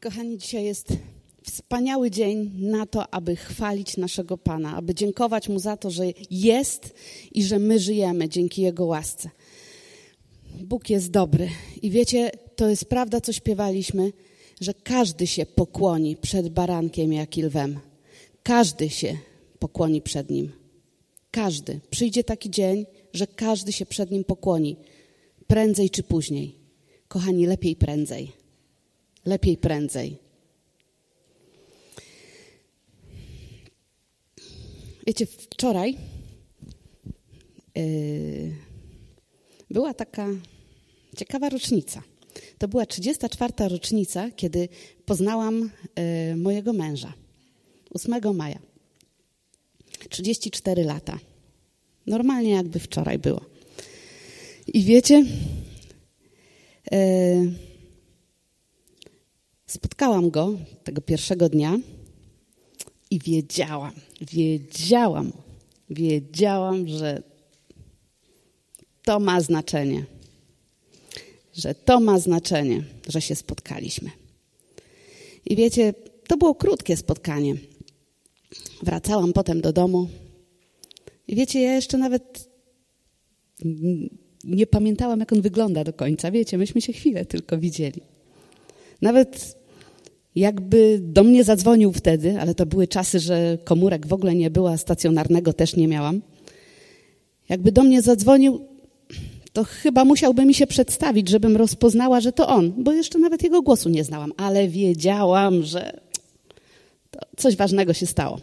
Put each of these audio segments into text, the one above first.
Kochani, dzisiaj jest wspaniały dzień na to, aby chwalić naszego Pana, aby dziękować Mu za to, że jest i że my żyjemy dzięki Jego łasce. Bóg jest dobry. I wiecie, to jest prawda, co śpiewaliśmy, że każdy się pokłoni przed barankiem jak i lwem. Każdy się pokłoni przed nim. Każdy. Przyjdzie taki dzień, że każdy się przed nim pokłoni. Prędzej czy później. Kochani, lepiej prędzej. Lepiej prędzej. Wiecie, wczoraj yy, była taka ciekawa rocznica. To była 34. rocznica, kiedy poznałam yy, mojego męża. 8 maja. 34 lata. Normalnie jakby wczoraj było. I wiecie, yy, spotkałam go tego pierwszego dnia i wiedziałam, wiedziałam, wiedziałam, że to ma znaczenie. Że to ma znaczenie, że się spotkaliśmy. I wiecie, to było krótkie spotkanie. Wracałam potem do domu. I wiecie, ja jeszcze nawet nie pamiętałam, jak on wygląda do końca. Wiecie, myśmy się chwilę tylko widzieli. Nawet jakby do mnie zadzwonił wtedy, ale to były czasy, że komórek w ogóle nie było, a stacjonarnego też nie miałam. Jakby do mnie zadzwonił, to chyba musiałby mi się przedstawić, żebym rozpoznała, że to on, bo jeszcze nawet jego głosu nie znałam, ale wiedziałam, że coś ważnego się stało.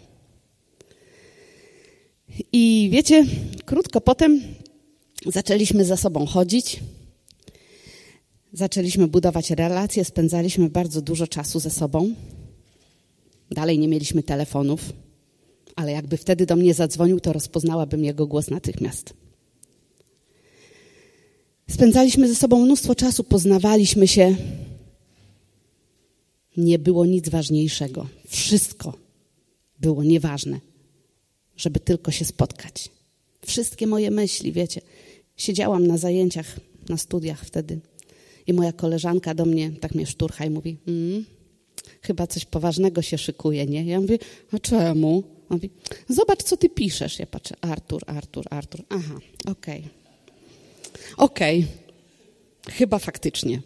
I wiecie, krótko potem zaczęliśmy za sobą chodzić. Zaczęliśmy budować relacje, spędzaliśmy bardzo dużo czasu ze sobą. Dalej nie mieliśmy telefonów, ale jakby wtedy do mnie zadzwonił, to rozpoznałabym jego głos natychmiast. Spędzaliśmy ze sobą mnóstwo czasu, poznawaliśmy się. Nie było nic ważniejszego. Wszystko było nieważne, żeby tylko się spotkać. Wszystkie moje myśli, wiecie, siedziałam na zajęciach, na studiach wtedy i moja koleżanka do mnie tak mnie szturcha i mówi, mm, chyba coś poważnego się szykuje, nie? Ja mówię, a czemu? On mówi, zobacz, co ty piszesz. Ja patrzę, Artur, Artur, Artur. Aha, okej. Okay. Okej, okay. chyba faktycznie.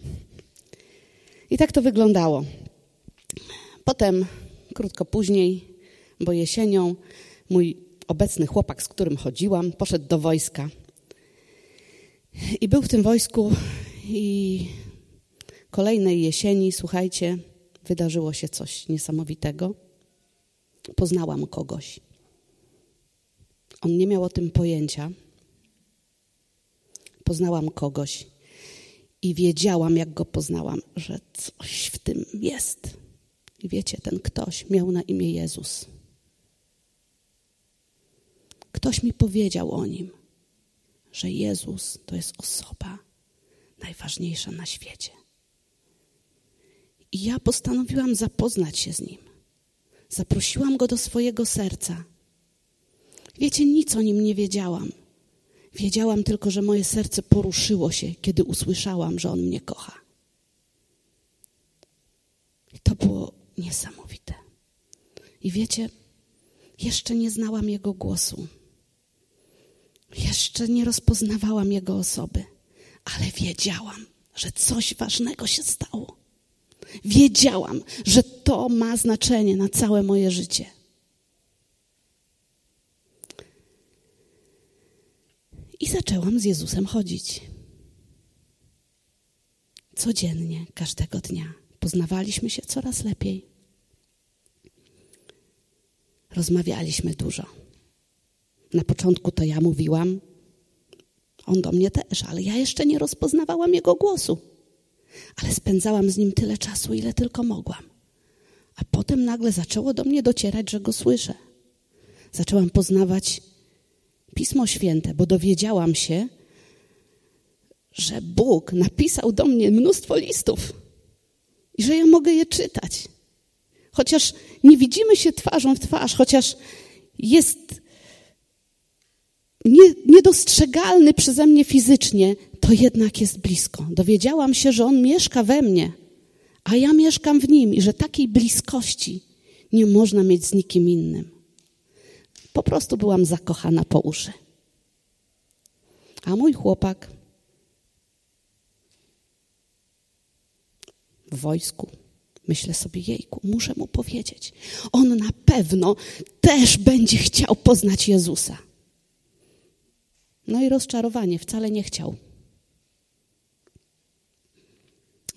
I tak to wyglądało. Potem, krótko później, bo jesienią, mój obecny chłopak, z którym chodziłam, poszedł do wojska. I był w tym wojsku i kolejnej jesieni, słuchajcie, wydarzyło się coś niesamowitego. Poznałam kogoś. On nie miał o tym pojęcia. Poznałam kogoś i wiedziałam, jak go poznałam, że coś w tym jest. I wiecie, ten ktoś miał na imię Jezus. Ktoś mi powiedział o nim, że Jezus to jest osoba najważniejsza na świecie. I ja postanowiłam zapoznać się z nim. Zaprosiłam go do swojego serca. Wiecie, nic o nim nie wiedziałam. Wiedziałam tylko, że moje serce poruszyło się, kiedy usłyszałam, że on mnie kocha. I to było niesamowite. I wiecie, jeszcze nie znałam jego głosu. Jeszcze nie rozpoznawałam jego osoby ale wiedziałam, że coś ważnego się stało. Wiedziałam, że to ma znaczenie na całe moje życie. I zaczęłam z Jezusem chodzić. Codziennie, każdego dnia. Poznawaliśmy się coraz lepiej. Rozmawialiśmy dużo. Na początku to ja mówiłam, on do mnie też, ale ja jeszcze nie rozpoznawałam jego głosu. Ale spędzałam z nim tyle czasu, ile tylko mogłam. A potem nagle zaczęło do mnie docierać, że go słyszę. Zaczęłam poznawać Pismo Święte, bo dowiedziałam się, że Bóg napisał do mnie mnóstwo listów i że ja mogę je czytać. Chociaż nie widzimy się twarzą w twarz, chociaż jest nie, niedostrzegalny przeze mnie fizycznie, to jednak jest blisko. Dowiedziałam się, że On mieszka we mnie, a ja mieszkam w nim i że takiej bliskości nie można mieć z nikim innym. Po prostu byłam zakochana po uszy. A mój chłopak w wojsku. Myślę sobie, jejku, muszę mu powiedzieć. On na pewno też będzie chciał poznać Jezusa. No i rozczarowanie, wcale nie chciał.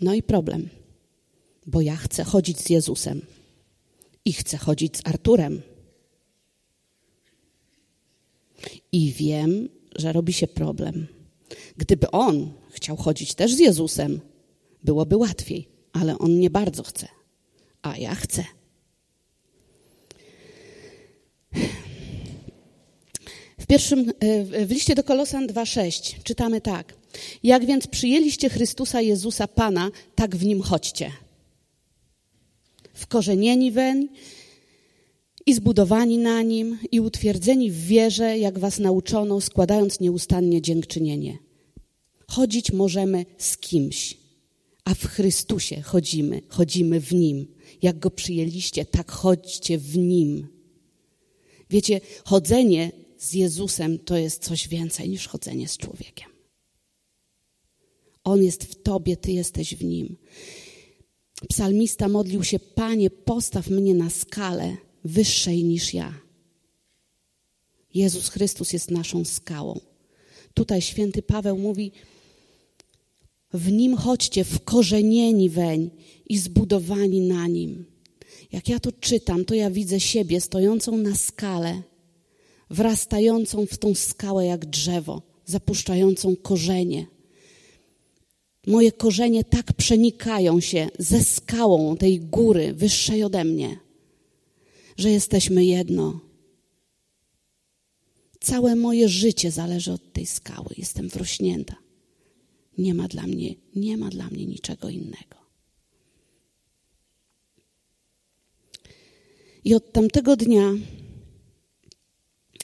No i problem, bo ja chcę chodzić z Jezusem i chcę chodzić z Arturem. I wiem, że robi się problem. Gdyby on chciał chodzić też z Jezusem, byłoby łatwiej, ale on nie bardzo chce, a ja chcę. Pierwszym, e, w liście do Kolosan 2,6 czytamy tak. Jak więc przyjęliście Chrystusa Jezusa Pana, tak w Nim chodźcie. Wkorzenieni weń i zbudowani na Nim i utwierdzeni w wierze, jak was nauczono, składając nieustannie dziękczynienie. Chodzić możemy z kimś, a w Chrystusie chodzimy, chodzimy w Nim. Jak Go przyjęliście, tak chodźcie w Nim. Wiecie, chodzenie z Jezusem to jest coś więcej niż chodzenie z człowiekiem. On jest w Tobie, Ty jesteś w Nim. Psalmista modlił się, Panie, postaw mnie na skalę wyższej niż ja. Jezus Chrystus jest naszą skałą. Tutaj święty Paweł mówi, w nim chodźcie, wkorzenieni weń i zbudowani na nim. Jak ja to czytam, to ja widzę siebie stojącą na skale, wrastającą w tą skałę jak drzewo, zapuszczającą korzenie. Moje korzenie tak przenikają się ze skałą tej góry wyższej ode mnie, że jesteśmy jedno. Całe moje życie zależy od tej skały. Jestem wrośnięta. Nie ma dla mnie, nie ma dla mnie niczego innego. I od tamtego dnia,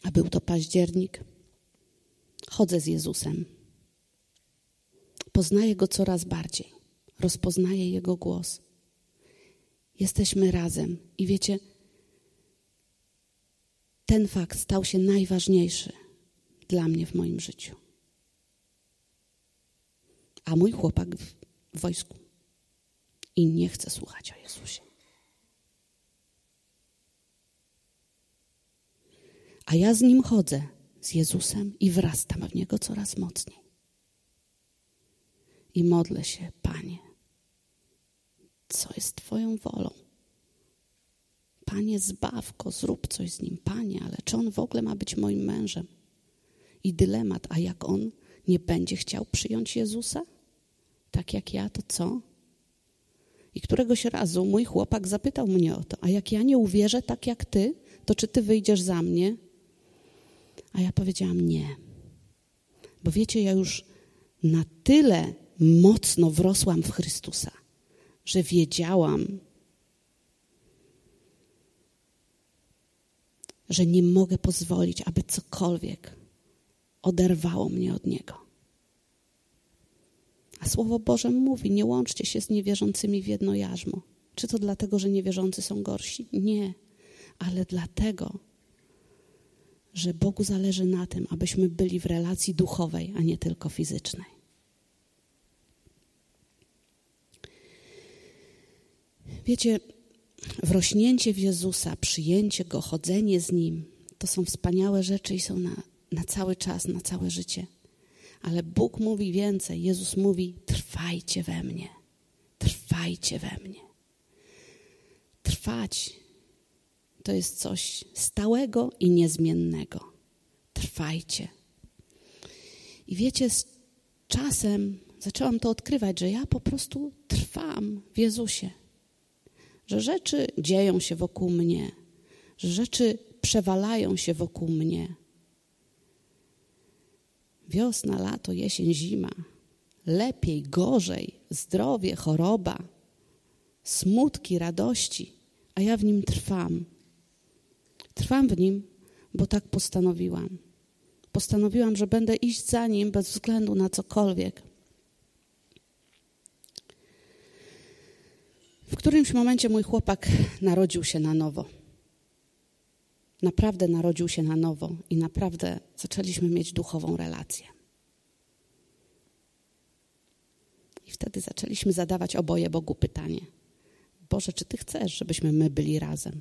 a był to październik, chodzę z Jezusem. Poznaję Go coraz bardziej. Rozpoznaję Jego głos. Jesteśmy razem. I wiecie, ten fakt stał się najważniejszy dla mnie w moim życiu a mój chłopak w wojsku i nie chce słuchać o Jezusie. A ja z nim chodzę, z Jezusem i wrastam w niego coraz mocniej. I modlę się, Panie, co jest Twoją wolą? Panie, zbaw go, zrób coś z nim. Panie, ale czy on w ogóle ma być moim mężem? I dylemat, a jak on nie będzie chciał przyjąć Jezusa? tak jak ja, to co? I któregoś razu mój chłopak zapytał mnie o to, a jak ja nie uwierzę tak jak ty, to czy ty wyjdziesz za mnie? A ja powiedziałam nie. Bo wiecie, ja już na tyle mocno wrosłam w Chrystusa, że wiedziałam, że nie mogę pozwolić, aby cokolwiek oderwało mnie od Niego. A Słowo Boże mówi, nie łączcie się z niewierzącymi w jedno jarzmo. Czy to dlatego, że niewierzący są gorsi? Nie, ale dlatego, że Bogu zależy na tym, abyśmy byli w relacji duchowej, a nie tylko fizycznej. Wiecie, wrośnięcie w Jezusa, przyjęcie Go, chodzenie z Nim, to są wspaniałe rzeczy i są na, na cały czas, na całe życie. Ale Bóg mówi więcej. Jezus mówi: trwajcie we mnie. Trwajcie we mnie. Trwać to jest coś stałego i niezmiennego. Trwajcie. I wiecie, z czasem zaczęłam to odkrywać, że ja po prostu trwam w Jezusie. Że rzeczy dzieją się wokół mnie, że rzeczy przewalają się wokół mnie Wiosna, lato, jesień, zima. Lepiej, gorzej, zdrowie, choroba, smutki, radości, a ja w nim trwam. Trwam w nim, bo tak postanowiłam. Postanowiłam, że będę iść za nim bez względu na cokolwiek. którymś momencie mój chłopak narodził się na nowo. Naprawdę narodził się na nowo i naprawdę zaczęliśmy mieć duchową relację. I wtedy zaczęliśmy zadawać oboje Bogu pytanie: Boże, czy Ty chcesz, żebyśmy my byli razem?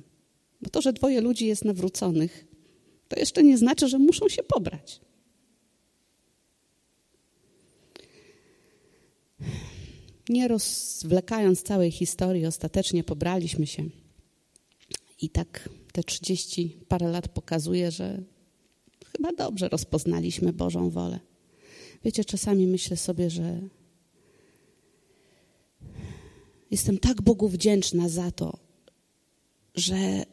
Bo to, że dwoje ludzi jest nawróconych, to jeszcze nie znaczy, że muszą się pobrać. Nie rozwlekając całej historii, ostatecznie pobraliśmy się. I tak te 30 parę lat pokazuje, że chyba dobrze rozpoznaliśmy Bożą wolę. Wiecie, czasami myślę sobie, że jestem tak Bogu wdzięczna za to, że,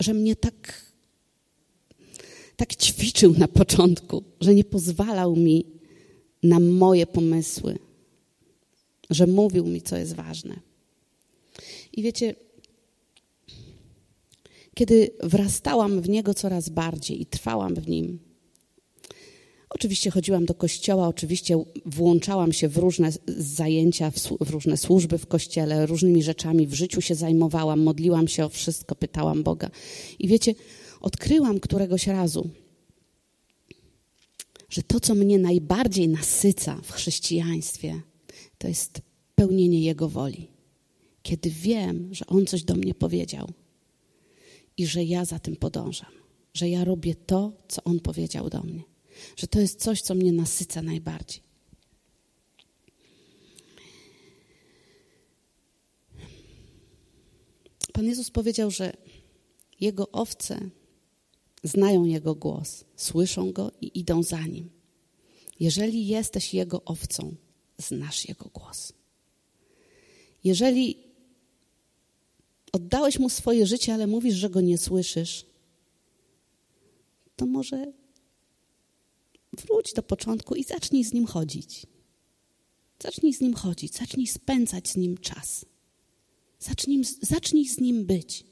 że mnie tak, tak ćwiczył na początku, że nie pozwalał mi na moje pomysły że mówił mi, co jest ważne. I wiecie, kiedy wrastałam w niego coraz bardziej i trwałam w nim, oczywiście chodziłam do kościoła, oczywiście włączałam się w różne zajęcia, w, różne służby w kościele, różnymi rzeczami w życiu się zajmowałam, modliłam się o wszystko, pytałam Boga. I wiecie, odkryłam któregoś razu, że to, co mnie najbardziej nasyca w chrześcijaństwie, to jest pełnienie Jego woli. Kiedy wiem, że On coś do mnie powiedział i że ja za tym podążam, że ja robię to, co On powiedział do mnie, że to jest coś, co mnie nasyca najbardziej. Pan Jezus powiedział, że Jego owce znają Jego głos, słyszą Go i idą za Nim. Jeżeli jesteś Jego owcą, znasz Jego głos. Jeżeli oddałeś mu swoje życie, ale mówisz, że go nie słyszysz, to może wróć do początku i zacznij z nim chodzić. Zacznij z nim chodzić, zacznij spędzać z nim czas. Zacznij, zacznij z nim być.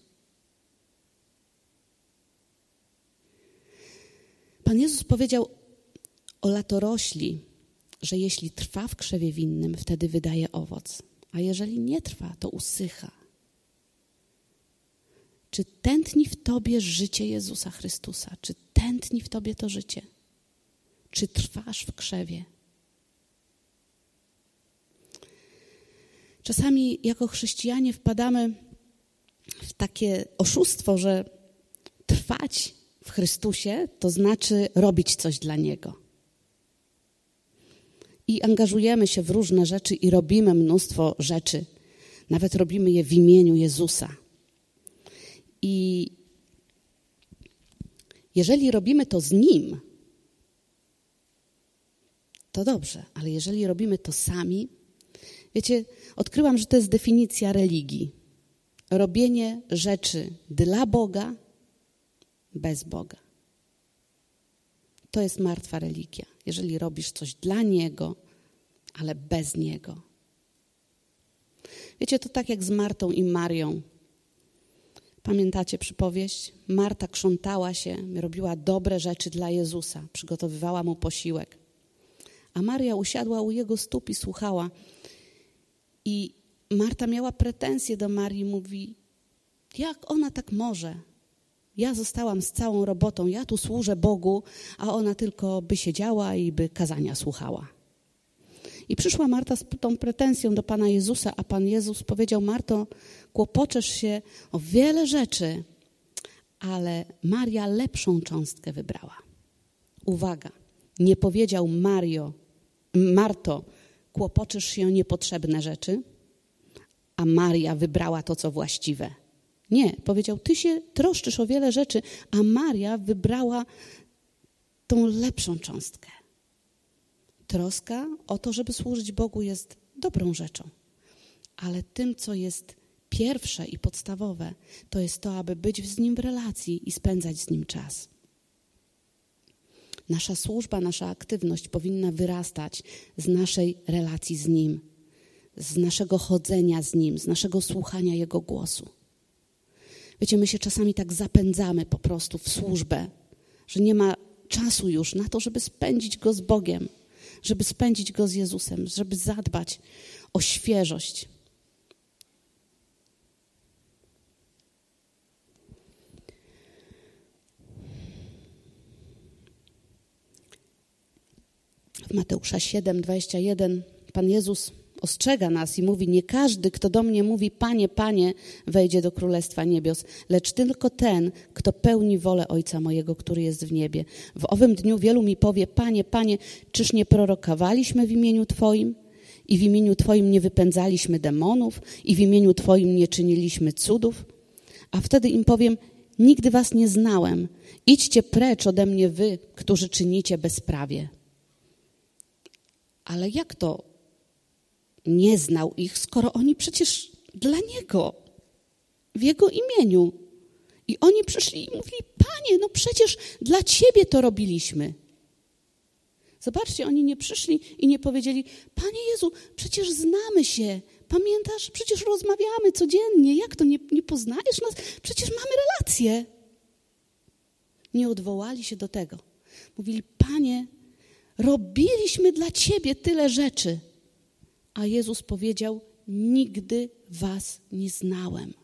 Pan Jezus powiedział o latorośli, że jeśli trwa w krzewie winnym, wtedy wydaje owoc, a jeżeli nie trwa, to usycha. Czy tętni w tobie życie Jezusa Chrystusa? Czy tętni w tobie to życie? Czy trwasz w krzewie? Czasami jako chrześcijanie wpadamy w takie oszustwo, że trwać w Chrystusie to znaczy robić coś dla Niego i angażujemy się w różne rzeczy i robimy mnóstwo rzeczy. Nawet robimy je w imieniu Jezusa. I jeżeli robimy to z Nim, to dobrze, ale jeżeli robimy to sami, wiecie, odkryłam, że to jest definicja religii. Robienie rzeczy dla Boga, bez Boga. To jest martwa religia jeżeli robisz coś dla Niego, ale bez Niego. Wiecie, to tak jak z Martą i Marią. Pamiętacie przypowieść? Marta krzątała się, robiła dobre rzeczy dla Jezusa, przygotowywała mu posiłek. A Maria usiadła u jego stóp i słuchała. I Marta miała pretensje do Marii, mówi: Jak ona tak może? Ja zostałam z całą robotą, ja tu służę Bogu, a ona tylko by siedziała i by kazania słuchała. I przyszła Marta z tą pretensją do Pana Jezusa, a Pan Jezus powiedział: Marto, kłopoczesz się o wiele rzeczy, ale Maria lepszą cząstkę wybrała. Uwaga, nie powiedział Mario, Marto, kłopoczysz się o niepotrzebne rzeczy, a Maria wybrała to, co właściwe. Nie, powiedział, ty się troszczysz o wiele rzeczy, a Maria wybrała tą lepszą cząstkę. Troska o to, żeby służyć Bogu jest dobrą rzeczą, ale tym, co jest pierwsze i podstawowe, to jest to, aby być z Nim w relacji i spędzać z Nim czas. Nasza służba, nasza aktywność powinna wyrastać z naszej relacji z Nim, z naszego chodzenia z Nim, z naszego słuchania Jego głosu. Wiecie, my się czasami tak zapędzamy po prostu w służbę, że nie ma czasu już na to, żeby spędzić go z Bogiem, żeby spędzić go z Jezusem, żeby zadbać o świeżość. W Mateusza 7, 21 Pan Jezus ostrzega nas i mówi: Nie każdy, kto do mnie mówi, Panie, Panie, wejdzie do Królestwa Niebios, lecz tylko ten, kto pełni wolę Ojca mojego, który jest w niebie. W owym dniu wielu mi powie: Panie, Panie, czyż nie prorokowaliśmy w imieniu Twoim? I w imieniu Twoim nie wypędzaliśmy demonów, i w imieniu Twoim nie czyniliśmy cudów? A wtedy im powiem: Nigdy Was nie znałem. Idźcie precz ode mnie, wy, którzy czynicie bezprawie. Ale jak to nie znał ich, skoro oni przecież dla Niego, w Jego imieniu. I oni przyszli i mówili, Panie, no przecież dla Ciebie to robiliśmy. Zobaczcie, oni nie przyszli i nie powiedzieli, Panie Jezu, przecież znamy się, pamiętasz, przecież rozmawiamy codziennie, jak to, nie, nie poznajesz nas? Przecież mamy relacje. Nie odwołali się do tego. Mówili, Panie, robiliśmy dla Ciebie tyle rzeczy. A Jezus powiedział: Nigdy was nie znałem.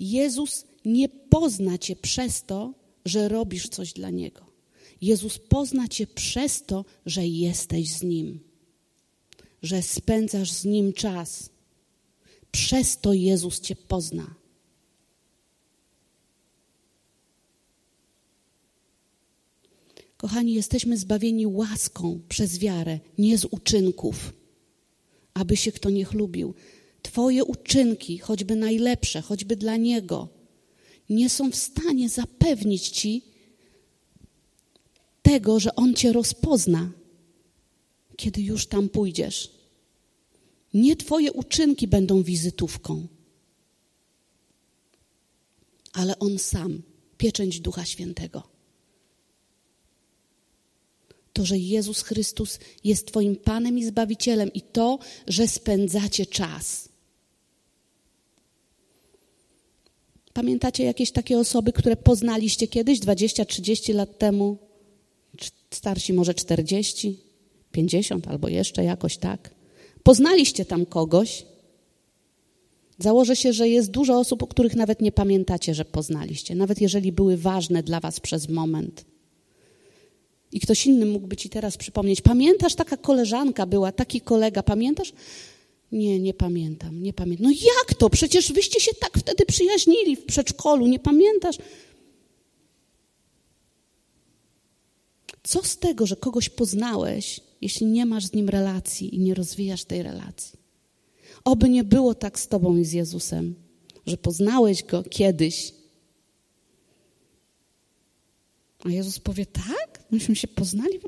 Jezus nie pozna cię przez to, że robisz coś dla niego. Jezus pozna cię przez to, że jesteś z nim, że spędzasz z nim czas. Przez to Jezus cię pozna. Kochani, jesteśmy zbawieni łaską przez wiarę, nie z uczynków, aby się kto nie chlubił. Twoje uczynki, choćby najlepsze, choćby dla Niego, nie są w stanie zapewnić Ci tego, że On Cię rozpozna, kiedy już tam pójdziesz. Nie Twoje uczynki będą wizytówką, ale On sam, pieczęć Ducha Świętego to, że Jezus Chrystus jest Twoim Panem i Zbawicielem i to, że spędzacie czas. Pamiętacie jakieś takie osoby, które poznaliście kiedyś, 20-30 lat temu? Starsi może 40, 50 albo jeszcze jakoś tak. Poznaliście tam kogoś. Założę się, że jest dużo osób, o których nawet nie pamiętacie, że poznaliście, nawet jeżeli były ważne dla Was przez moment. I ktoś inny mógłby ci teraz przypomnieć. Pamiętasz, taka koleżanka była, taki kolega, pamiętasz? Nie, nie pamiętam, nie pamiętam. No jak to? Przecież wyście się tak wtedy przyjaźnili w przedszkolu, nie pamiętasz? Co z tego, że kogoś poznałeś, jeśli nie masz z nim relacji i nie rozwijasz tej relacji? Oby nie było tak z Tobą i z Jezusem, że poznałeś go kiedyś, a Jezus powie: Tak? Myśmy się poznali.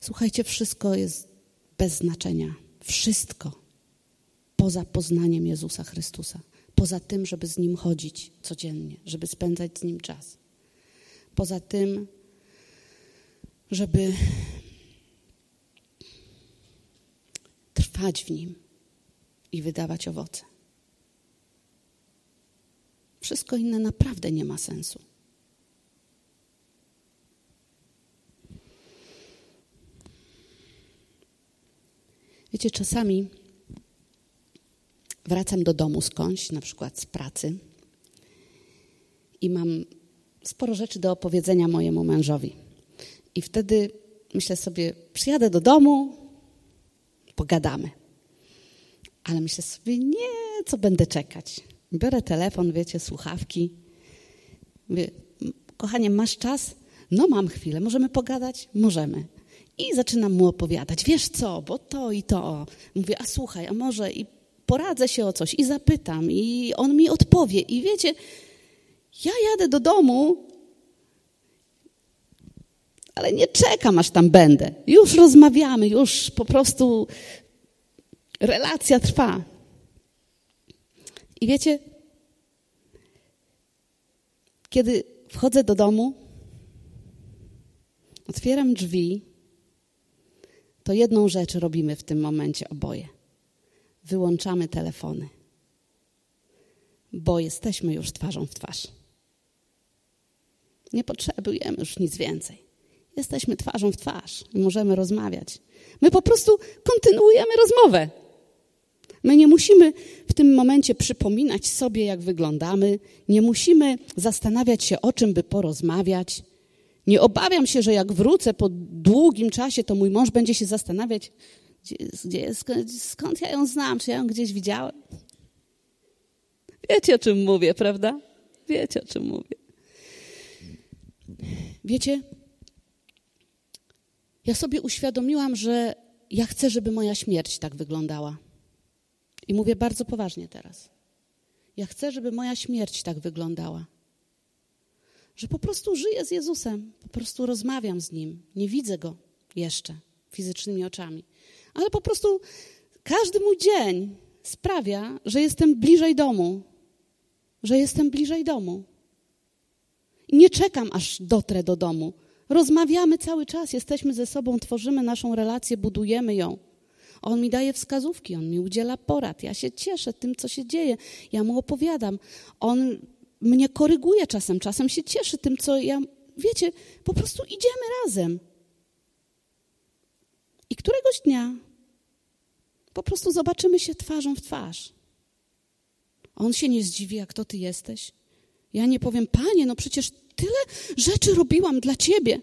Słuchajcie, wszystko jest bez znaczenia. Wszystko poza poznaniem Jezusa Chrystusa. Poza tym, żeby z Nim chodzić codziennie, żeby spędzać z Nim czas. Poza tym, żeby trwać w nim i wydawać owoce. Wszystko inne naprawdę nie ma sensu. Wiecie, czasami wracam do domu skądś, na przykład z pracy, i mam sporo rzeczy do opowiedzenia mojemu mężowi. I wtedy myślę sobie, przyjadę do domu, pogadamy. Ale myślę sobie, nie, co będę czekać. Biorę telefon, wiecie, słuchawki. Mówię, kochanie, masz czas? No mam chwilę, możemy pogadać? Możemy. I zaczynam mu opowiadać, wiesz co, bo to i to. Mówię, a słuchaj, a może i poradzę się o coś i zapytam i on mi odpowie. I wiecie, ja jadę do domu ale nie czekam, aż tam będę. Już rozmawiamy, już po prostu relacja trwa. I wiecie, kiedy wchodzę do domu, otwieram drzwi, to jedną rzecz robimy w tym momencie oboje. Wyłączamy telefony, bo jesteśmy już twarzą w twarz. Nie potrzebujemy już nic więcej. Jesteśmy twarzą w twarz możemy rozmawiać. My po prostu kontynuujemy rozmowę. My nie musimy w tym momencie przypominać sobie, jak wyglądamy, nie musimy zastanawiać się, o czym by porozmawiać. Nie obawiam się, że jak wrócę po długim czasie, to mój mąż będzie się zastanawiać, gdzie, gdzie, skąd, skąd ja ją znam, czy ja ją gdzieś widziałem. Wiecie, o czym mówię, prawda? Wiecie, o czym mówię. Wiecie, ja sobie uświadomiłam, że ja chcę, żeby moja śmierć tak wyglądała. I mówię bardzo poważnie teraz. Ja chcę, żeby moja śmierć tak wyglądała. Że po prostu żyję z Jezusem, po prostu rozmawiam z Nim. Nie widzę Go jeszcze fizycznymi oczami, ale po prostu każdy mój dzień sprawia, że jestem bliżej domu, że jestem bliżej domu. I nie czekam, aż dotrę do domu. Rozmawiamy cały czas, jesteśmy ze sobą, tworzymy naszą relację, budujemy ją. On mi daje wskazówki, on mi udziela porad. Ja się cieszę tym, co się dzieje. Ja mu opowiadam. On mnie koryguje czasem, czasem się cieszy tym, co ja. Wiecie, po prostu idziemy razem. I któregoś dnia po prostu zobaczymy się twarzą w twarz. On się nie zdziwi, jak to ty jesteś. Ja nie powiem, panie, no przecież tyle rzeczy robiłam dla ciebie.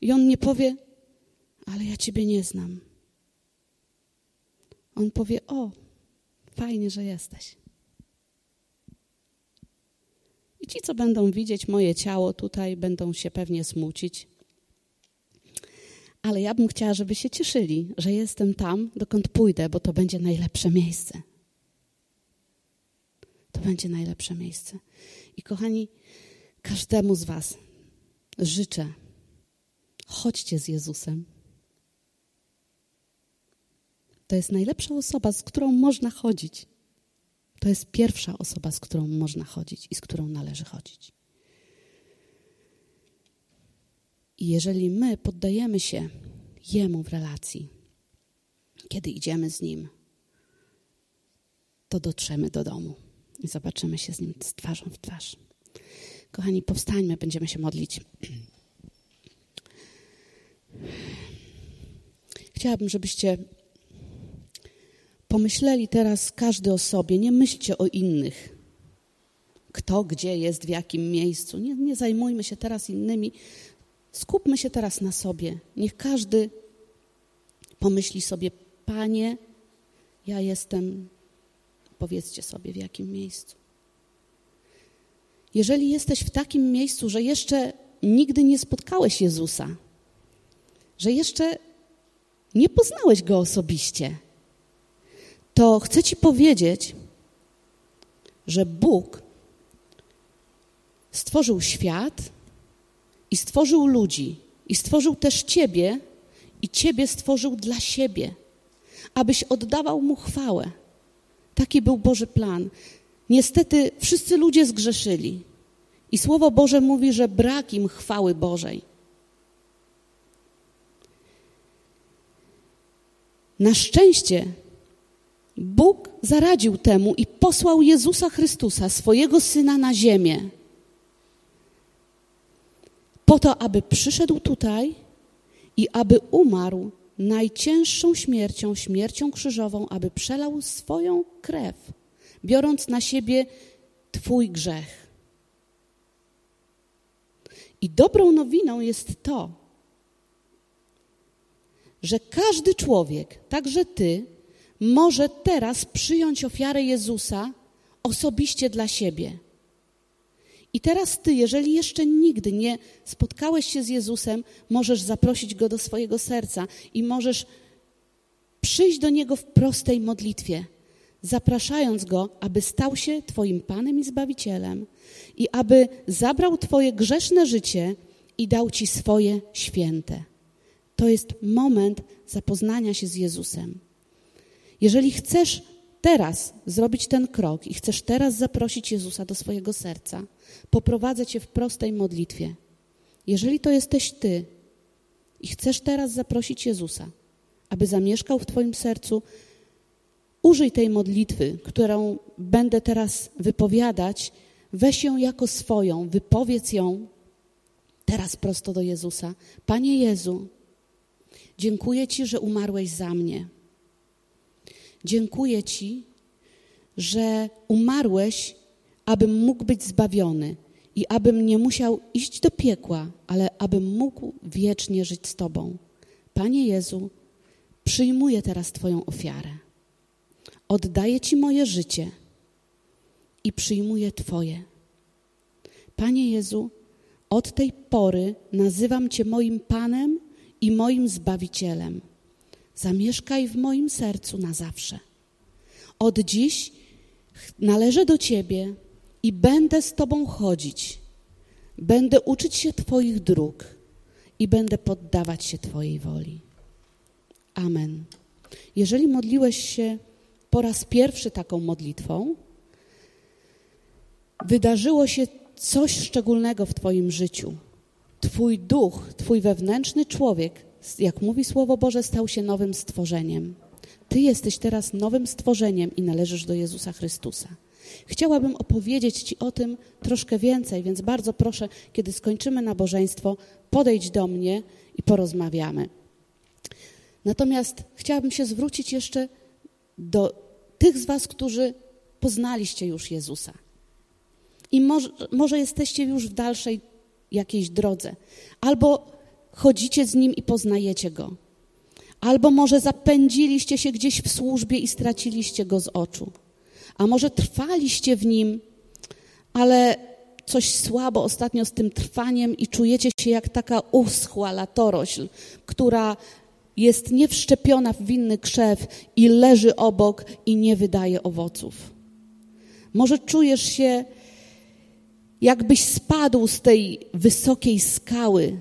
I on nie powie, ale ja ciebie nie znam. On powie: O, fajnie, że jesteś. I ci, co będą widzieć moje ciało tutaj, będą się pewnie smucić. Ale ja bym chciała, żeby się cieszyli, że jestem tam, dokąd pójdę, bo to będzie najlepsze miejsce. To będzie najlepsze miejsce. I kochani, każdemu z Was życzę, chodźcie z Jezusem. To jest najlepsza osoba, z którą można chodzić. To jest pierwsza osoba, z którą można chodzić i z którą należy chodzić. I jeżeli my poddajemy się Jemu w relacji, kiedy idziemy z Nim, to dotrzemy do domu i zobaczymy się z Nim z twarzą w twarz. Kochani, powstańmy, będziemy się modlić. Chciałabym, żebyście pomyśleli teraz każdy o sobie, nie myślcie o innych. Kto gdzie jest, w jakim miejscu. Nie, nie zajmujmy się teraz innymi. Skupmy się teraz na sobie. Niech każdy pomyśli sobie, Panie, ja jestem, powiedzcie sobie, w jakim miejscu. Jeżeli jesteś w takim miejscu, że jeszcze nigdy nie spotkałeś Jezusa, że jeszcze nie poznałeś Go osobiście, to chcę Ci powiedzieć, że Bóg stworzył świat i stworzył ludzi, i stworzył też Ciebie, i Ciebie stworzył dla siebie, abyś oddawał Mu chwałę. Taki był Boży plan. Niestety wszyscy ludzie zgrzeszyli. I Słowo Boże mówi, że brak im chwały Bożej. Na szczęście Bóg zaradził temu i posłał Jezusa Chrystusa, swojego Syna, na ziemię. Po to, aby przyszedł tutaj i aby umarł najcięższą śmiercią, śmiercią krzyżową, aby przelał swoją krew, biorąc na siebie Twój grzech. I dobrą nowiną jest to, że każdy człowiek, także Ty, może teraz przyjąć ofiarę Jezusa osobiście dla siebie. I teraz ty, jeżeli jeszcze nigdy nie spotkałeś się z Jezusem, możesz zaprosić go do swojego serca i możesz przyjść do niego w prostej modlitwie, zapraszając go, aby stał się Twoim Panem i Zbawicielem i aby zabrał Twoje grzeszne życie i dał Ci swoje święte. To jest moment zapoznania się z Jezusem. Jeżeli chcesz teraz zrobić ten krok i chcesz teraz zaprosić Jezusa do swojego serca, poprowadzę Cię w prostej modlitwie. Jeżeli to jesteś Ty i chcesz teraz zaprosić Jezusa, aby zamieszkał w Twoim sercu, użyj tej modlitwy, którą będę teraz wypowiadać, weź ją jako swoją, wypowiedz ją teraz prosto do Jezusa. Panie Jezu, dziękuję Ci, że umarłeś za mnie. Dziękuję Ci, że umarłeś, abym mógł być zbawiony i abym nie musiał iść do piekła, ale abym mógł wiecznie żyć z Tobą. Panie Jezu, przyjmuję teraz Twoją ofiarę. Oddaję Ci moje życie i przyjmuję Twoje. Panie Jezu, od tej pory nazywam Cię moim Panem i moim Zbawicielem. Zamieszkaj w moim sercu na zawsze. Od dziś należę do Ciebie i będę z Tobą chodzić. Będę uczyć się Twoich dróg i będę poddawać się Twojej woli. Amen. Jeżeli modliłeś się po raz pierwszy taką modlitwą, wydarzyło się coś szczególnego w Twoim życiu. Twój duch, Twój wewnętrzny człowiek, jak mówi Słowo Boże, stał się nowym stworzeniem. Ty jesteś teraz nowym stworzeniem i należysz do Jezusa Chrystusa. Chciałabym opowiedzieć Ci o tym troszkę więcej, więc bardzo proszę, kiedy skończymy nabożeństwo, podejdź do mnie i porozmawiamy. Natomiast chciałabym się zwrócić jeszcze do tych z Was, którzy poznaliście już Jezusa. I może, może jesteście już w dalszej jakiejś drodze, albo chodzicie z Nim i poznajecie Go, albo może zapędziliście się gdzieś w służbie i straciliście Go z oczu, a może trwaliście w Nim, ale coś słabo ostatnio z tym trwaniem i czujecie się jak taka uschła latorośl, która jest niewszczepiona w winny krzew i leży obok i nie wydaje owoców. Może czujesz się, jakbyś spadł z tej wysokiej skały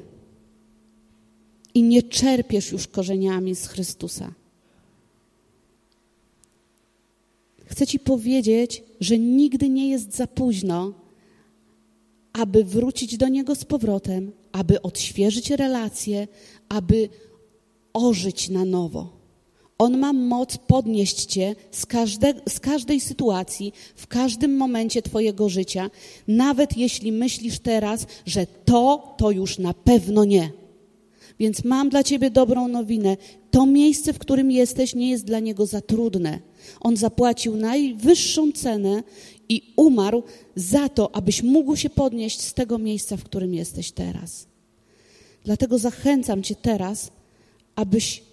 i nie czerpiesz już korzeniami z Chrystusa. Chcę Ci powiedzieć, że nigdy nie jest za późno, aby wrócić do Niego z powrotem, aby odświeżyć relacje, aby ożyć na nowo. On ma moc podnieść Cię z, każde, z każdej sytuacji, w każdym momencie Twojego życia, nawet jeśli myślisz teraz, że to, to już na pewno nie. Więc mam dla Ciebie dobrą nowinę. To miejsce, w którym jesteś, nie jest dla Niego za trudne. On zapłacił najwyższą cenę i umarł za to, abyś mógł się podnieść z tego miejsca, w którym jesteś teraz. Dlatego zachęcam Cię teraz, abyś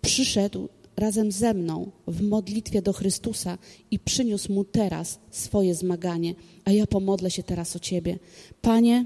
przyszedł razem ze mną w modlitwie do Chrystusa i przyniósł Mu teraz swoje zmaganie, a ja pomodlę się teraz o Ciebie. Panie,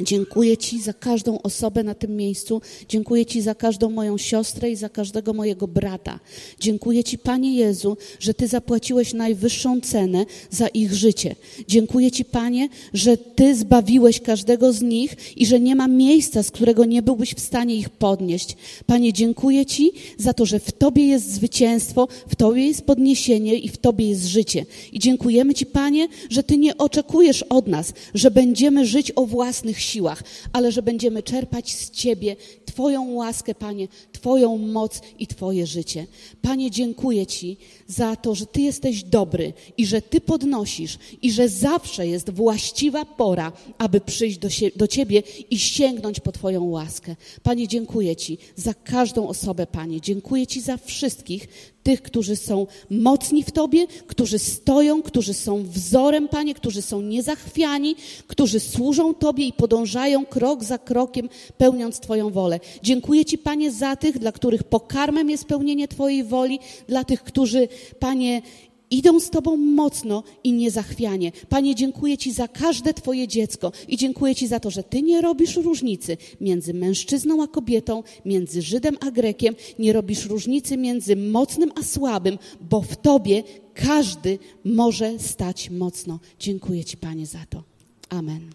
Dziękuję Ci za każdą osobę na tym miejscu. Dziękuję Ci za każdą moją siostrę i za każdego mojego brata. Dziękuję Ci, Panie Jezu, że Ty zapłaciłeś najwyższą cenę za ich życie. Dziękuję Ci, Panie, że Ty zbawiłeś każdego z nich i że nie ma miejsca, z którego nie byłbyś w stanie ich podnieść. Panie, dziękuję Ci za to, że w Tobie jest zwycięstwo, w Tobie jest podniesienie i w Tobie jest życie. I dziękujemy Ci, Panie, że Ty nie oczekujesz od nas, że będziemy żyć o własnych siłach, ale że będziemy czerpać z Ciebie Twoją łaskę, Panie, Twoją moc i Twoje życie. Panie, dziękuję Ci za to, że Ty jesteś dobry i że Ty podnosisz i że zawsze jest właściwa pora, aby przyjść do, sie- do Ciebie i sięgnąć po Twoją łaskę. Panie, dziękuję Ci za każdą osobę, Panie. Dziękuję Ci za wszystkich, tych, którzy są mocni w Tobie, którzy stoją, którzy są wzorem, Panie, którzy są niezachwiani, którzy służą Tobie i podążają krok za krokiem, pełniąc Twoją wolę. Dziękuję Ci, Panie, za tych, dla których pokarmem jest pełnienie Twojej woli, dla tych, którzy, Panie, idą z Tobą mocno i niezachwianie. Panie, dziękuję Ci za każde Twoje dziecko i dziękuję Ci za to, że Ty nie robisz różnicy między mężczyzną a kobietą, między Żydem a Grekiem, nie robisz różnicy między mocnym a słabym, bo w Tobie każdy może stać mocno. Dziękuję Ci, Panie, za to. Amen.